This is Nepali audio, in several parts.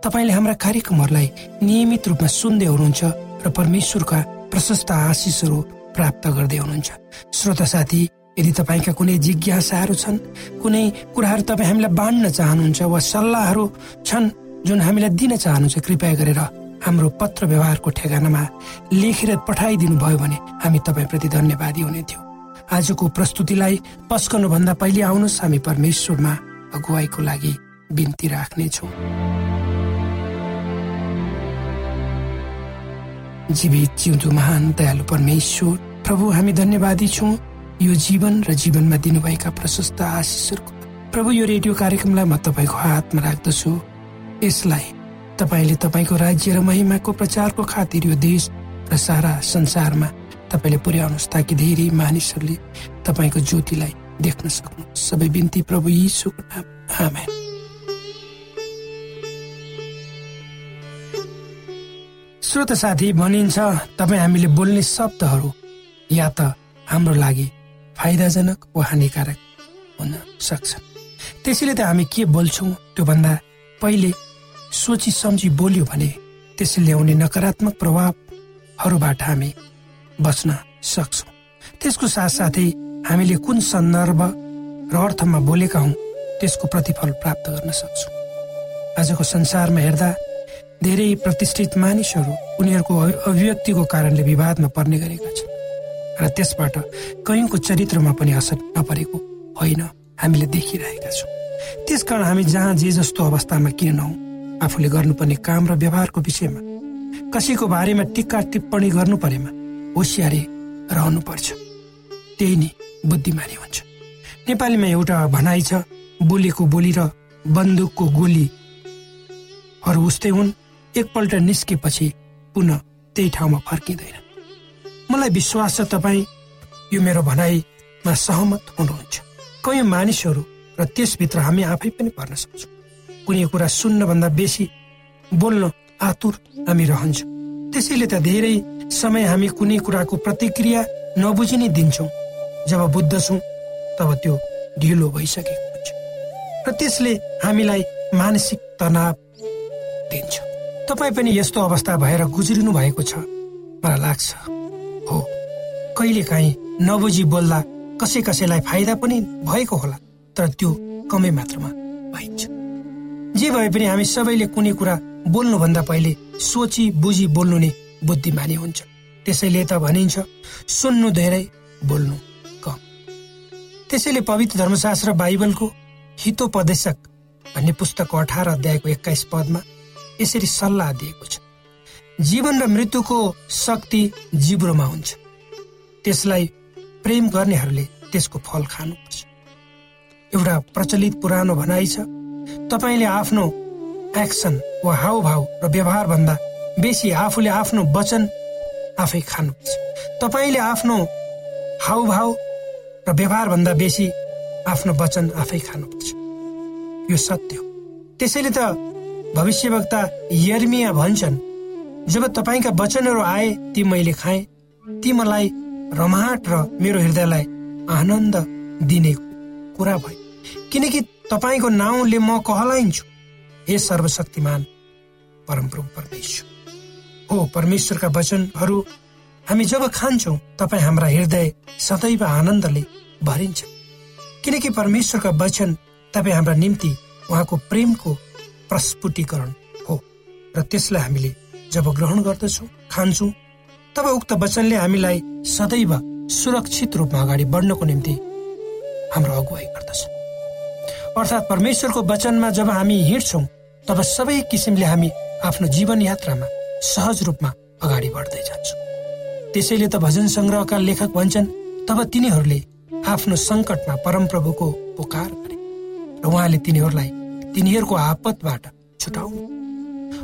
तपाईँले हाम्रा कार्यक्रमहरूलाई नियमित रूपमा सुन्दै हुनुहुन्छ र परमेश्वरका प्रशस्त आशिषहरू प्राप्त गर्दै हुनुहुन्छ। श्रोता साथी यदि तपाईँका कुनै जिज्ञासाहरू छन् कुनै कुराहरू तपाईँ हामीलाई बाँड्न चाहनुहुन्छ वा सल्लाहहरू छन् जुन हामीलाई दिन चाहनुहुन्छ कृपया गरेर हाम्रो पत्र व्यवहारको ठेगानामा लेखेर पठाइदिनु भयो भने हामी तपाईँप्रति धन्यवादी हुने थियौँ। आजको प्रस्तुतिलाई पस्कनुभन्दा पहिले आउनुहोस् हामी परमेश्वरमा अगुवाईको लागि बिन्ती राख्नेछौ। जीवित जिउँदो महान दयालु परमेश्वर। प्रभु हामी धन्यवादी छौँ। यो जीवन र जीवनमा दिनुभएका प्रशस्त आशिषहरूको प्रभु यो रेडियो कार्यक्रमलाई म तपाईँको हातमा राख्दछु। यसलाई तपाईँले तपाईँको राज्य र महिमाको प्रचारको खातिर यो देश र सारा संसारमा तपाईँले पुर्याउनुहोस् ताकि धेरै मानिसहरूले तपाईँको ज्योतिलाई देख्न सक्नु सबै बिन्ती प्रभु नाम आमेन। श्रोत साथी भनिन्छ तपाईँ हामीले बोल्ने शब्दहरू या त हाम्रो लागि फाइदाजनक वा हानिकारक हुन सक्छ। त्यसैले त हामी के बोल्छौँ त्योभन्दा पहिले सोची सम्झी बोल्यो भने त्यसले ल्याउने नकारात्मक प्रभावहरूबाट हामी बच्न सक्छौँ। त्यसको साथसाथै हामीले कुन सन्दर्भ र अर्थमा बोलेका हौँ त्यसको प्रतिफल प्राप्त गर्न सक्छौँ। आजको संसारमा हेर्दा धेरै प्रतिष्ठित मानिसहरू उनीहरूको अभिव्यक्तिको कारणले विवादमा पर्ने गरेका छन् र त्यसबाट कयौँको चरित्रमा पनि असर नपरेको होइन हामीले देखिरहेका छौँ। त्यसकारण हामी जहाँ जे जस्तो अवस्थामा किन नहौँ आफूले गर्नुपर्ने काम र व्यवहारको विषयमा कसैको बारेमा टिक्का टिप्पणी गर्नु परेमा होसियारी रहनुपर्छ। त्यही नै बुद्धिमानी हुन्छ। नेपालीमा एउटा भनाइ छ बोलेको बोली र बन्दुकको गोलीहरू उस्तै हुन्। एकपल्ट निस्केपछि पुनः त्यही ठाउँमा फर्किँदैन। मलाई विश्वास छ तपाईँ यो मेरो भनाइमा सहमत हुनुहुन्छ। कयौँ मानिसहरू र त्यसभित्र हामी आफै पनि पर्न सक्छौँ। कुनै कुरा सुन्नभन्दा बेसी बोल्न आतुर हामी रहन्छौँ। त्यसैले त धेरै समय हामी कुनै कुराको प्रतिक्रिया नबुझि नै दिन्छौँ। जब बुझ्दछौँ तब त्यो ढिलो भइसकेको हुन्छ। र त्यसले हामीलाई मानसिक तनाव दिन्छ। तपाईँ पनि यस्तो अवस्था भएर गुज्रिनु भएको छ। मलाई लाग्छ हो कहिले काहीँ नबुझी बोल्दा कसै कसैलाई फाइदा पनि भएको होला तर त्यो कमै मात्रामा भइन्छ। जे भए पनि हामी सबैले कुनै कुरा बोल्नुभन्दा पहिले सोची बुझी बोल्नु नै बुद्धिमानी हुन्छ। त्यसैले त भनिन्छ सुन्नु धेरै बोल्नु त्यसैले पवित्र धर्मशास्त्र बाइबलको हितोपदेशक भन्ने पुस्तकको अठार अध्यायको एक्काइस पदमा यसरी सल्लाह दिएको छ। जीवन र मृत्युको शक्ति जिब्रोमा हुन्छ। त्यसलाई प्रेम गर्नेहरूले त्यसको फल खानुपर्छ। एउटा प्रचलित पुरानो भनाइ छ तपाईँले आफ्नो एक्सन वा हावभाव र व्यवहारभन्दा बेसी आफूले आफ्नो वचन आफै खानुपर्छ। तपाईँले आफ्नो हावभाव र व्यवहारभन्दा बेसी आफ्नो वचन आफै खानुपर्छ। यो सत्य हो। त्यसैले त भविष्यवक्ता यर्मिया भन्छन् जब तपाईँका वचनहरू आए ती मैले खाएँ। ती मलाई रमाहट र मेरो हृदयलाई आनन्द दिने कुरा भयो किनकि तपाईँको नाउँले म कहलाइन्छु हे सर्वशक्तिमान परमप्रभु परमेश्वर हो परमेश्वरका वचनहरू हामी जब खान्छौँ तपाईँ हाम्रा हृदय सदैव आनन्दले भरिन्छ। किनकि परमेश्वरका वचन तपाईँ हाम्रा निम्ति उहाँको प्रेमको प्रस्फुटीकरण हो। र त्यसलाई हामीले जब ग्रहण गर्दछौँ खान्छौँ तब उक्त वचनले हामीलाई सदैव सुरक्षित रूपमा अगाडि बढ्नको निम्ति हाम्रो अगुवाई गर्दछ। अर्थात् परमेश्वरको वचनमा जब हामी हिँड्छौँ तब सबै किसिमले हामी आफ्नो जीवन यात्रामा सहज रूपमा अगाडि बढ्दै जान्छौँ। त्यसैले त भजन सङ्ग्रहका लेखक भन्छन् तब तिनीहरूले आफ्नो सङ्कटमा परमप्रभुको पुकार गरे। र उहाँले तिनीहरूलाई तिनीहरूको आपतबाट छुटाउनु।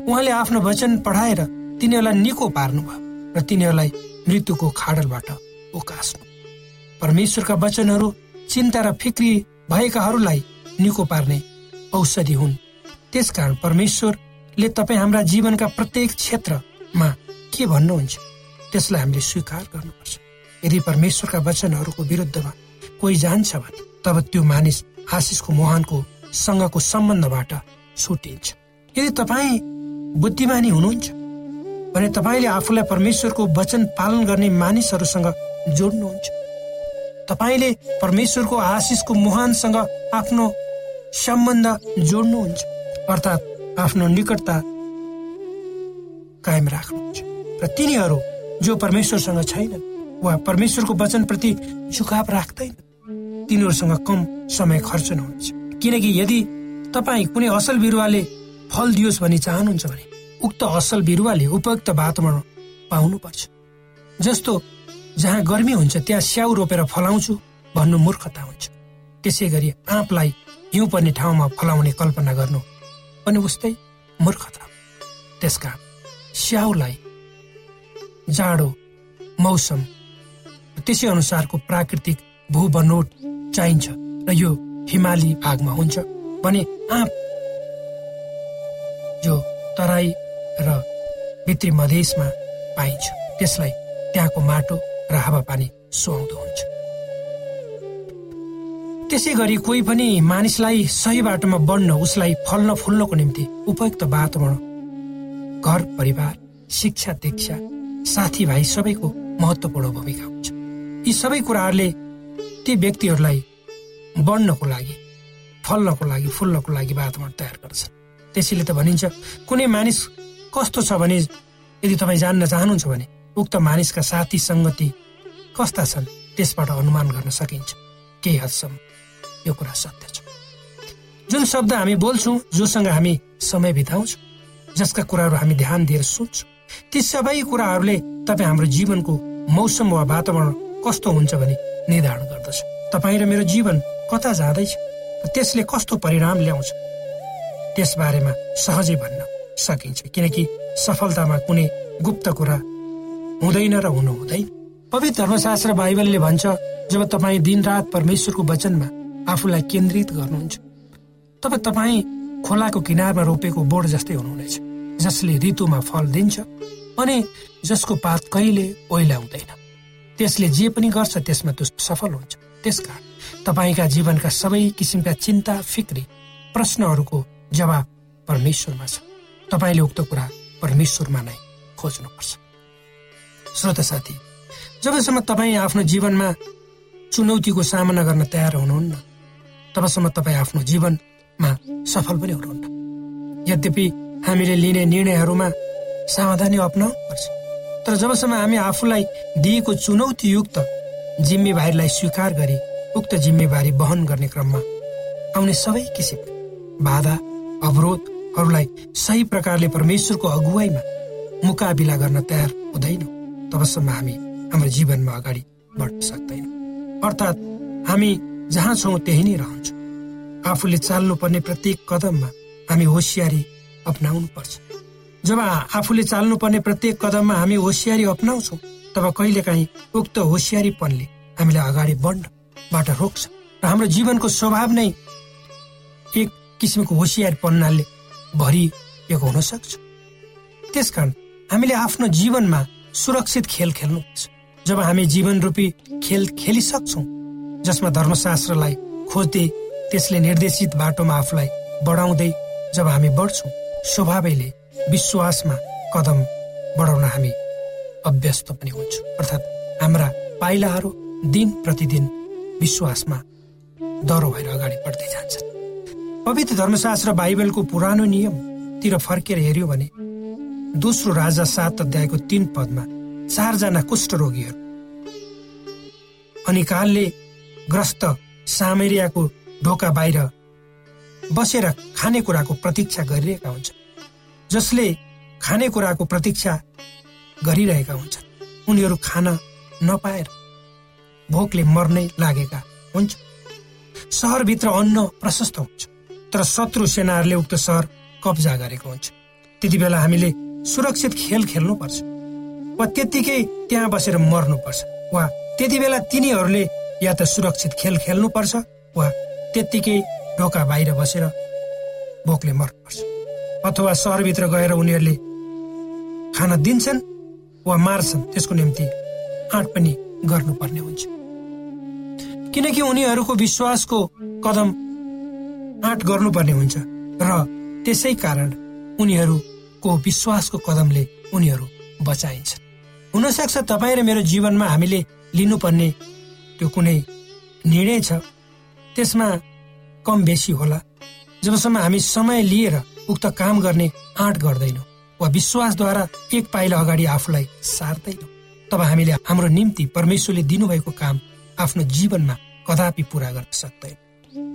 उहाँले आफ्नो वचन पढाएर तिनीहरूलाई निको पार्नुभयो र तिनीहरूलाई मृत्युको खाडलबाट उकास्नु। परमेश्वरका वचनहरू चिन्ता र फिक्री भएकाहरूलाई निको पार्ने औषधि हुन्। त्यसकारण परमेश्वरले तपाईँ हाम्रा जीवनका प्रत्येक क्षेत्रमा के भन्नुहुन्छ त्यसलाई हामीले स्वीकार गर्नुपर्छ। यदि परमेश्वरका वचनहरूको विरुद्धमा कोही जान्छ भने तब त्यो मानिस आशिषको मोहनको सँगको सम्बन्धबाट छुटिन्छ यदि तपाईँ बुद्धिमानी हुनुहुन्छ भने तपाईँले आफूलाई परमेश्वरको वचन पालन गर्ने मानिसहरूसँग जोड्नुहुन्छ। तपाईँले परमेश्वरको आशिषको मुहानसँग आफ्नो सम्बन्ध जोड्नुहुन्छ अर्थात् आफ्नो निकटता कायम राख्नुहुन्छ। र तिनीहरू जो परमेश्वरसँग छैनन् वा परमेश्वरको वचनप्रति झुकाव राख्दैन तिनीहरूसँग कम समय खर्च नहुनेछ किनकि यदि तपाईँ कुनै असल बिरुवाले फल दियोस् भनी चाहनुहुन्छ भने उक्त असल बिरुवाले उपयुक्त वातावरण पाउनुपर्छ। जस्तो जहाँ गर्मी हुन्छ त्यहाँ स्याउ रोपेर फलाउँछु भन्नु मूर्खता हुन्छ। त्यसै गरी आँपलाई हिउँ पर्ने ठाउँमा फलाउने कल्पना गर्नु पनि उस्तै मूर्खता त्यसका स्याउलाई जाडो मौसम त्यसै अनुसारको प्राकृतिक भू बनोट चाहिन्छ। र यो हिमाली भागमा हुन्छ भने आँप जो तराई र भित्री मधेसमा पाइन्छ त्यसलाई त्यहाँको माटो र हावापानी सुहाउँदो हुन्छ। त्यसै गरी कोही पनि मानिसलाई सही बाटोमा बढ्न उसलाई फल्न फुल्नको निम्ति उपयुक्त वातावरण घर परिवार शिक्षा दीक्षा साथीभाइ सबैको महत्वपूर्ण भूमिका हुन्छ। यी सबै कुराहरूले ती व्यक्तिहरूलाई बढ्नको लागि फल्नको लागि फुल्नको लागि वातावरण तयार गर्छ त्यसैले त भनिन्छ कुनै मानिस कस्तो छ भने यदि तपाईँ जान्न चाहनुहुन्छ भने उक्त मानिसका साथी सङ्गति कस्ता छन् त्यसबाट अनुमान गर्न सकिन्छ। केही हदसम्म? यो कुरा सत्य छ। जुन शब्द हामी बोल्छौँ जोसँग हामी समय बिताउँछौँ जसका कुराहरू हामी ध्यान दिएर सुन्छौँ ती सबै कुराहरूले तपाईँ हाम्रो जीवनको मौसम वा वातावरण कस्तो हुन्छ भने निर्धारण गर्दछ। तपाईँ र मेरो जीवन कता जाँदैछ? त्यसले कस्तो परिणाम ल्याउँछ? त्यस बारेमा सहजै भन्न सकिन्छ किनकि सफलतामा कुनै गुप्त कुरा हुँदैन र हुनु हुँदैन। पवित्र धर्मशास्त्र बाइबलले भन्छ जब तपाईँ दिनरात परमेश्वरको वचनमा आफूलाई केन्द्रित गर्नुहुन्छ तब तपाईँ खोलाको किनारमा रोपेको बोर्ड जस्तै हुनुहुनेछ जसले ऋतुमा फल दिन्छ अनि जसको पात कहिले ओइलाउँदैन त्यसले जे पनि गर्छ त्यसमा त्यो सफल हुन्छ। त्यसकारण तपाईँका जीवनका सबै किसिमका चिन्ता फिक्री प्रश्नहरूको जवाब परमेश्वरमा छ। तपाईँले उक्त कुरा परमेश्वरमा नै खोज्नुपर्छ। श्रोत साथी जबसम्म तपाईँ आफ्नो जीवनमा चुनौतीको सामना गर्न तयार हुनुहुन्न तबसम्म तपाईँ आफ्नो जीवनमा सफल पनि हुनुहुन्न। यद्यपि हामीले लिने निर्णयहरूमा सावधानी अप्नाउनु पर्छ तर जबसम्म हामी आफूलाई दिएको चुनौतीयुक्त जिम्मेवारीलाई स्वीकार गरी उक्त जिम्मेवारी वहन गर्ने क्रममा आउने सबै किसिम बाधा अवरोधहरूलाई सही प्रकारले परमेश्वरको अगुवाईमा मुकाबिला गर्न तयार हुँदैनौँ। तबसम्म हामी हाम्रो जीवनमा अगाडि बढ्न सक्दैनौँ। अर्थात् हामी जहाँ छौँ त्यही नै रहन्छौँ। आफूले चाल्नुपर्ने प्रत्येक कदममा हामी होसियारी अप्नाउनु पर्छ जब आफूले चाल्नुपर्ने प्रत्येक कदममा हामी होसियारी अप्नाउँछौँ तब कहिलेकाहीँ उक्त होसियारीपनले हामीलाई अगाडि बढ्नबाट रोक्छ। र हाम्रो जीवनको स्वभाव नै एक किसिमको होसियारीपन्नाले भरि भएको हुन सक्छ। त्यसकारण हामीले आफ्नो जीवनमा सुरक्षित खेल खेल्नुपर्छ। जब हामी जीवन रूपी खेल खेलिसक्छौँ जसमा धर्मशास्त्रलाई खोज्दै त्यसले निर्देशित बाटोमा आफूलाई बढाउँदै जब हामी बढ्छौँ स्वभावैले विश्वासमा कदम बढाउन हामी अभ्यस्त पनि हुन्छौँ। अर्थात् हाम्रा पाइलाहरू दिन प्रतिदिन विश्वासमा डह्रो भएर अगाडि बढ्दै जान्छन्। पवित्र धर्मशास्त्र बाइबलको पुरानो नियमतिर फर्केर हेऱ्यो भने दोस्रो राजा सात अध्यायको तीन पदमा चारजना कुष्ठरोगीहरू अनि कालले ग्रस्त सामेरियाको ढोका बाहिर बसेर खानेकुराको प्रतीक्षा गरिरहेका हुन्छन् जसले खानेकुराको प्रतीक्षा गरिरहेका हुन्छन्। उनीहरू खान नपाएर भोकले मर्नै लागेका हुन्छ। सहरभित्र अन्न प्रशस्त हुन्छ तर शत्रु सेनाहरूले उक्त सहर कब्जा गरेको हुन्छ। त्यति बेला हामीले सुरक्षित खेल खेल्नुपर्छ वा त्यत्तिकै त्यहाँ बसेर मर्नुपर्छ वा त्यति बेला तिनीहरूले या त सुरक्षित खेल खेल्नुपर्छ वा त्यत्तिकै ढोका बाहिर बसेर भोकले मर्नुपर्छ। अथवा सहरभित्र गएर उनीहरूले खान दिन्छन् वा मार्छन् त्यसको निम्ति आँट पनि गर्नुपर्ने हुन्छ। किनकि उनीहरूको विश्वासको कदम आँट गर्नुपर्ने हुन्छ र त्यसै कारण उनीहरूको विश्वासको कदमले उनीहरू बचाइन्छ। हुनसक्छ तपाईँ र मेरो जीवनमा हामीले लिनुपर्ने त्यो कुनै निर्णय छ। त्यसमा कम बेसी होला। जबसम्म हामी समय लिएर उक्त काम गर्ने आँट गर्दैनौँ वा विश्वासद्वारा एक पाइला अगाडि आफूलाई सार्दैनौँ। तब हामीले हाम्रो निम्ति परमेश्वरले दिनुभएको काम आफ्नो जीवनमा कदापि पुरा गर्न सक्दैन।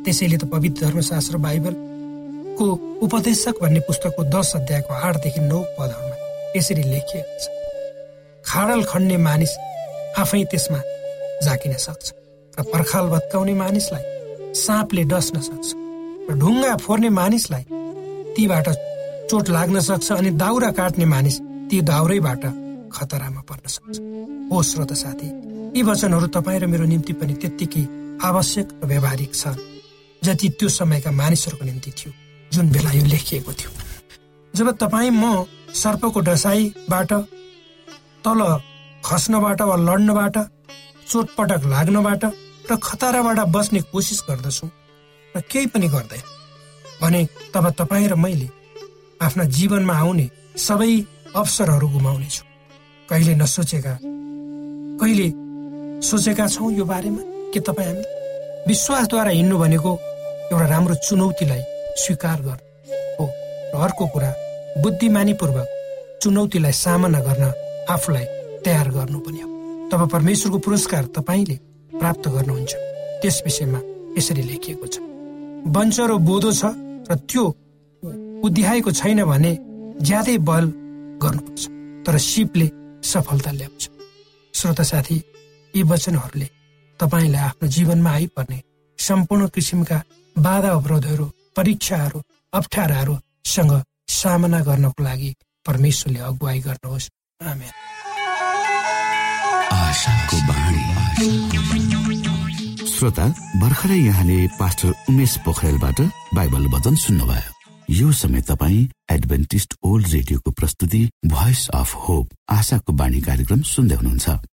त्यसैले त पवित्र धर्मशास्त्र बाइबलको उपदेशक भन्ने पुस्तकको दश अध्यायको आठदेखि नौ पदहरूमा यसरी लेखिएको छ। खाडल खन्ने मानिस आफै त्यसमा झाकिन सक्छ र पर्खाल भत्काउने मानिसलाई साँपले डस्न सक्छ र ढुङ्गा फोर्ने मानिसलाई तीबाट चोट लाग्न सक्छ अनि दाउरा काट्ने मानिस ती दाउरैबाट खतरामा पर्न सक्छ। हो श्रोत साथी यी वचनहरू तपाईँ र मेरो निम्ति पनि त्यत्तिकै आवश्यक र व्यावहारिक छ जति त्यो समयका मानिसहरूको निम्ति थियो जुन बेला यो लेखिएको थियो। जब तपाईँ म सर्पको डसाईबाट तल खस्नबाट वा लड्नबाट चोटपटक लाग्नबाट र खतराबाट बस्ने कोसिस गर्दछु र केही पनि गर्दैन भने तब तपाईँ र मैले आफ्ना जीवनमा आउने सबै अवसरहरू गुमाउनेछु। कहिले नसोचेका कहिले सोचेका छौँ यो बारेमा? के तपाईँ हामी विश्वासद्वारा हिँड्नु भनेको एउटा राम्रो चुनौतीलाई स्वीकार गर्नु हो र अर्को कुरा बुद्धिमानीपूर्वक चुनौतीलाई सामना गर्न आफूलाई तयार गर्नु पनि हो। तब परमेश्वरको पुरस्कार तपाईँले प्राप्त गर्नुहुन्छ। त्यस विषयमा यसरी लेखिएको छ। बन्चरो बोधो छ र त्यो उद्याएको छैन भने ज्यादै बल गर्नुपर्छ तर सिपले सफलता ल्याउँछ। श्रोता साथी यी वचनहरूले तपाईँलाई आफ्नो जीवनमा आइपर्ने सम्पूर्ण किसिमका बाधा अवरोधहरू परीक्षाहरू अप्ठ्याराहरूसँग सामना गर्नको लागि परमेश्वरले अगुवाई गर्नुहोस्। श्रोता भर्खरै यहाँले पास्टर उमेश पोखरेलबाट बाइबल वचन सुन्नुभयो। यो समय तपाईँ एडभेन्टिस्ट ओल्ड रेडियोको प्रस्तुति भोइस अफ होप आशाको बाणी कार्यक्रम सुन्दै हुनुहुन्छ।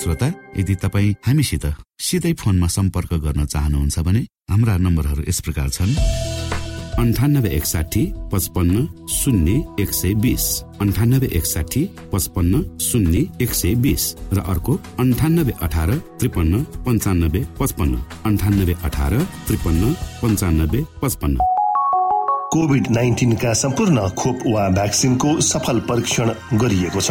श्रोता यदि तपाईँ हामीसित सिधै फोनमा सम्पर्क गर्न चाहनुहुन्छ भने हाम्रा नम्बरहरू यस प्रकार छन्। अन्ठानब्बे एकसाठी पचपन्न शून्य एक सय बिस। अन्ठानब्बे एकसाठी पचपन्न शून्य एक सय बिस। र अर्को अन्ठानब्बे अठार त्रिपन्न पन्चानब्बे पचपन्न। अन्ठानब्बे अठार त्रिपन्न पन्चानब्बे पचपन्न। कोभिड नाइन्टिनका सम्पूर्ण खोप वा भ्याक्सिनको सफल परीक्षण गरिएको छ।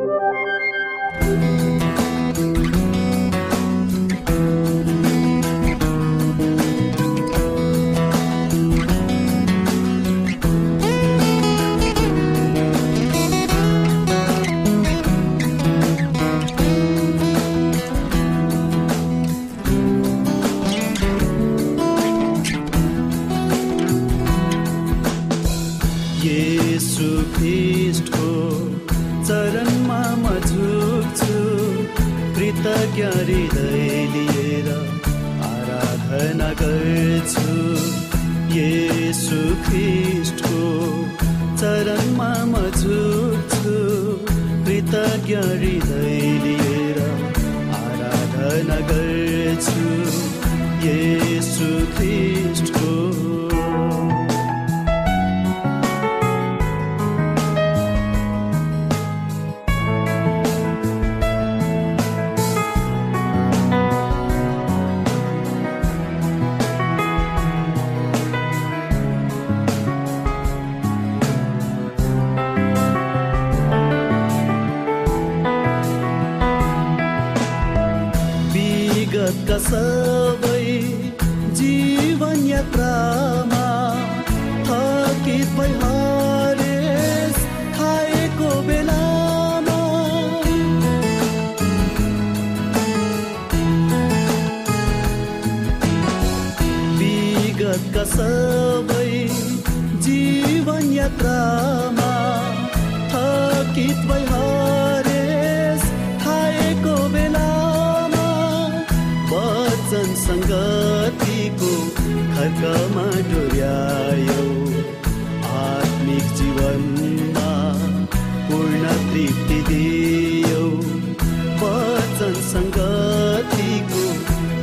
Thank you.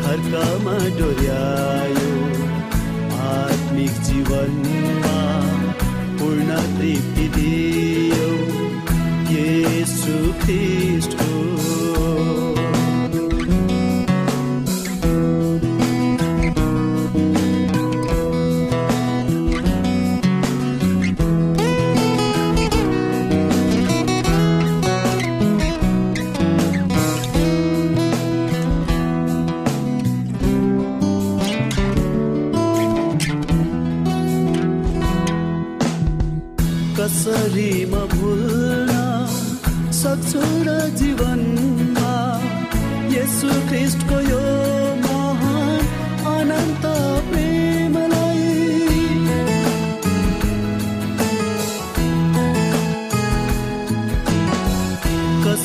अर्कामा डोर्यायो। आत्मिक जीवनमा पूर्ण तृप्ति दियो। यसु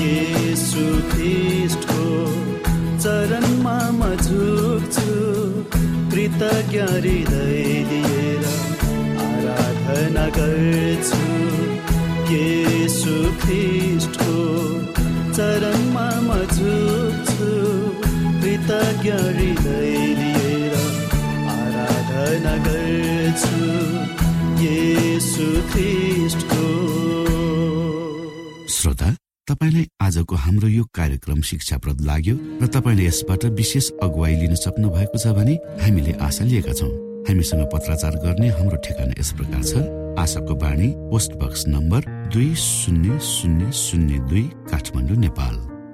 येसु ख्रिस्टको चरणमा म झुक्छु कृतज्ञ हृदय दिएर आराधना गर्छु। येसु ख्रिस्टको चरणमा म झुक्छु कृतज्ञ हृदय दिएर आराधना गर्छु। श्रोता तपाईँलाई आजको हाम्रो यो कार्यक्रम शिक्षाप्रद लाग्यो र तपाईँले यसबाट विशेष अगुवाई लिन सक्नु भएको छ भने हामीले आशा लिएका छौँ। हामीसँग पत्राचार गर्ने हाम्रो ठेगाना यस प्रकार छ। आशाको बाणी पोस्ट बक्स नम्बर दुई शून्य शून्य शून्य दुई काठमाडौँ नेपाल।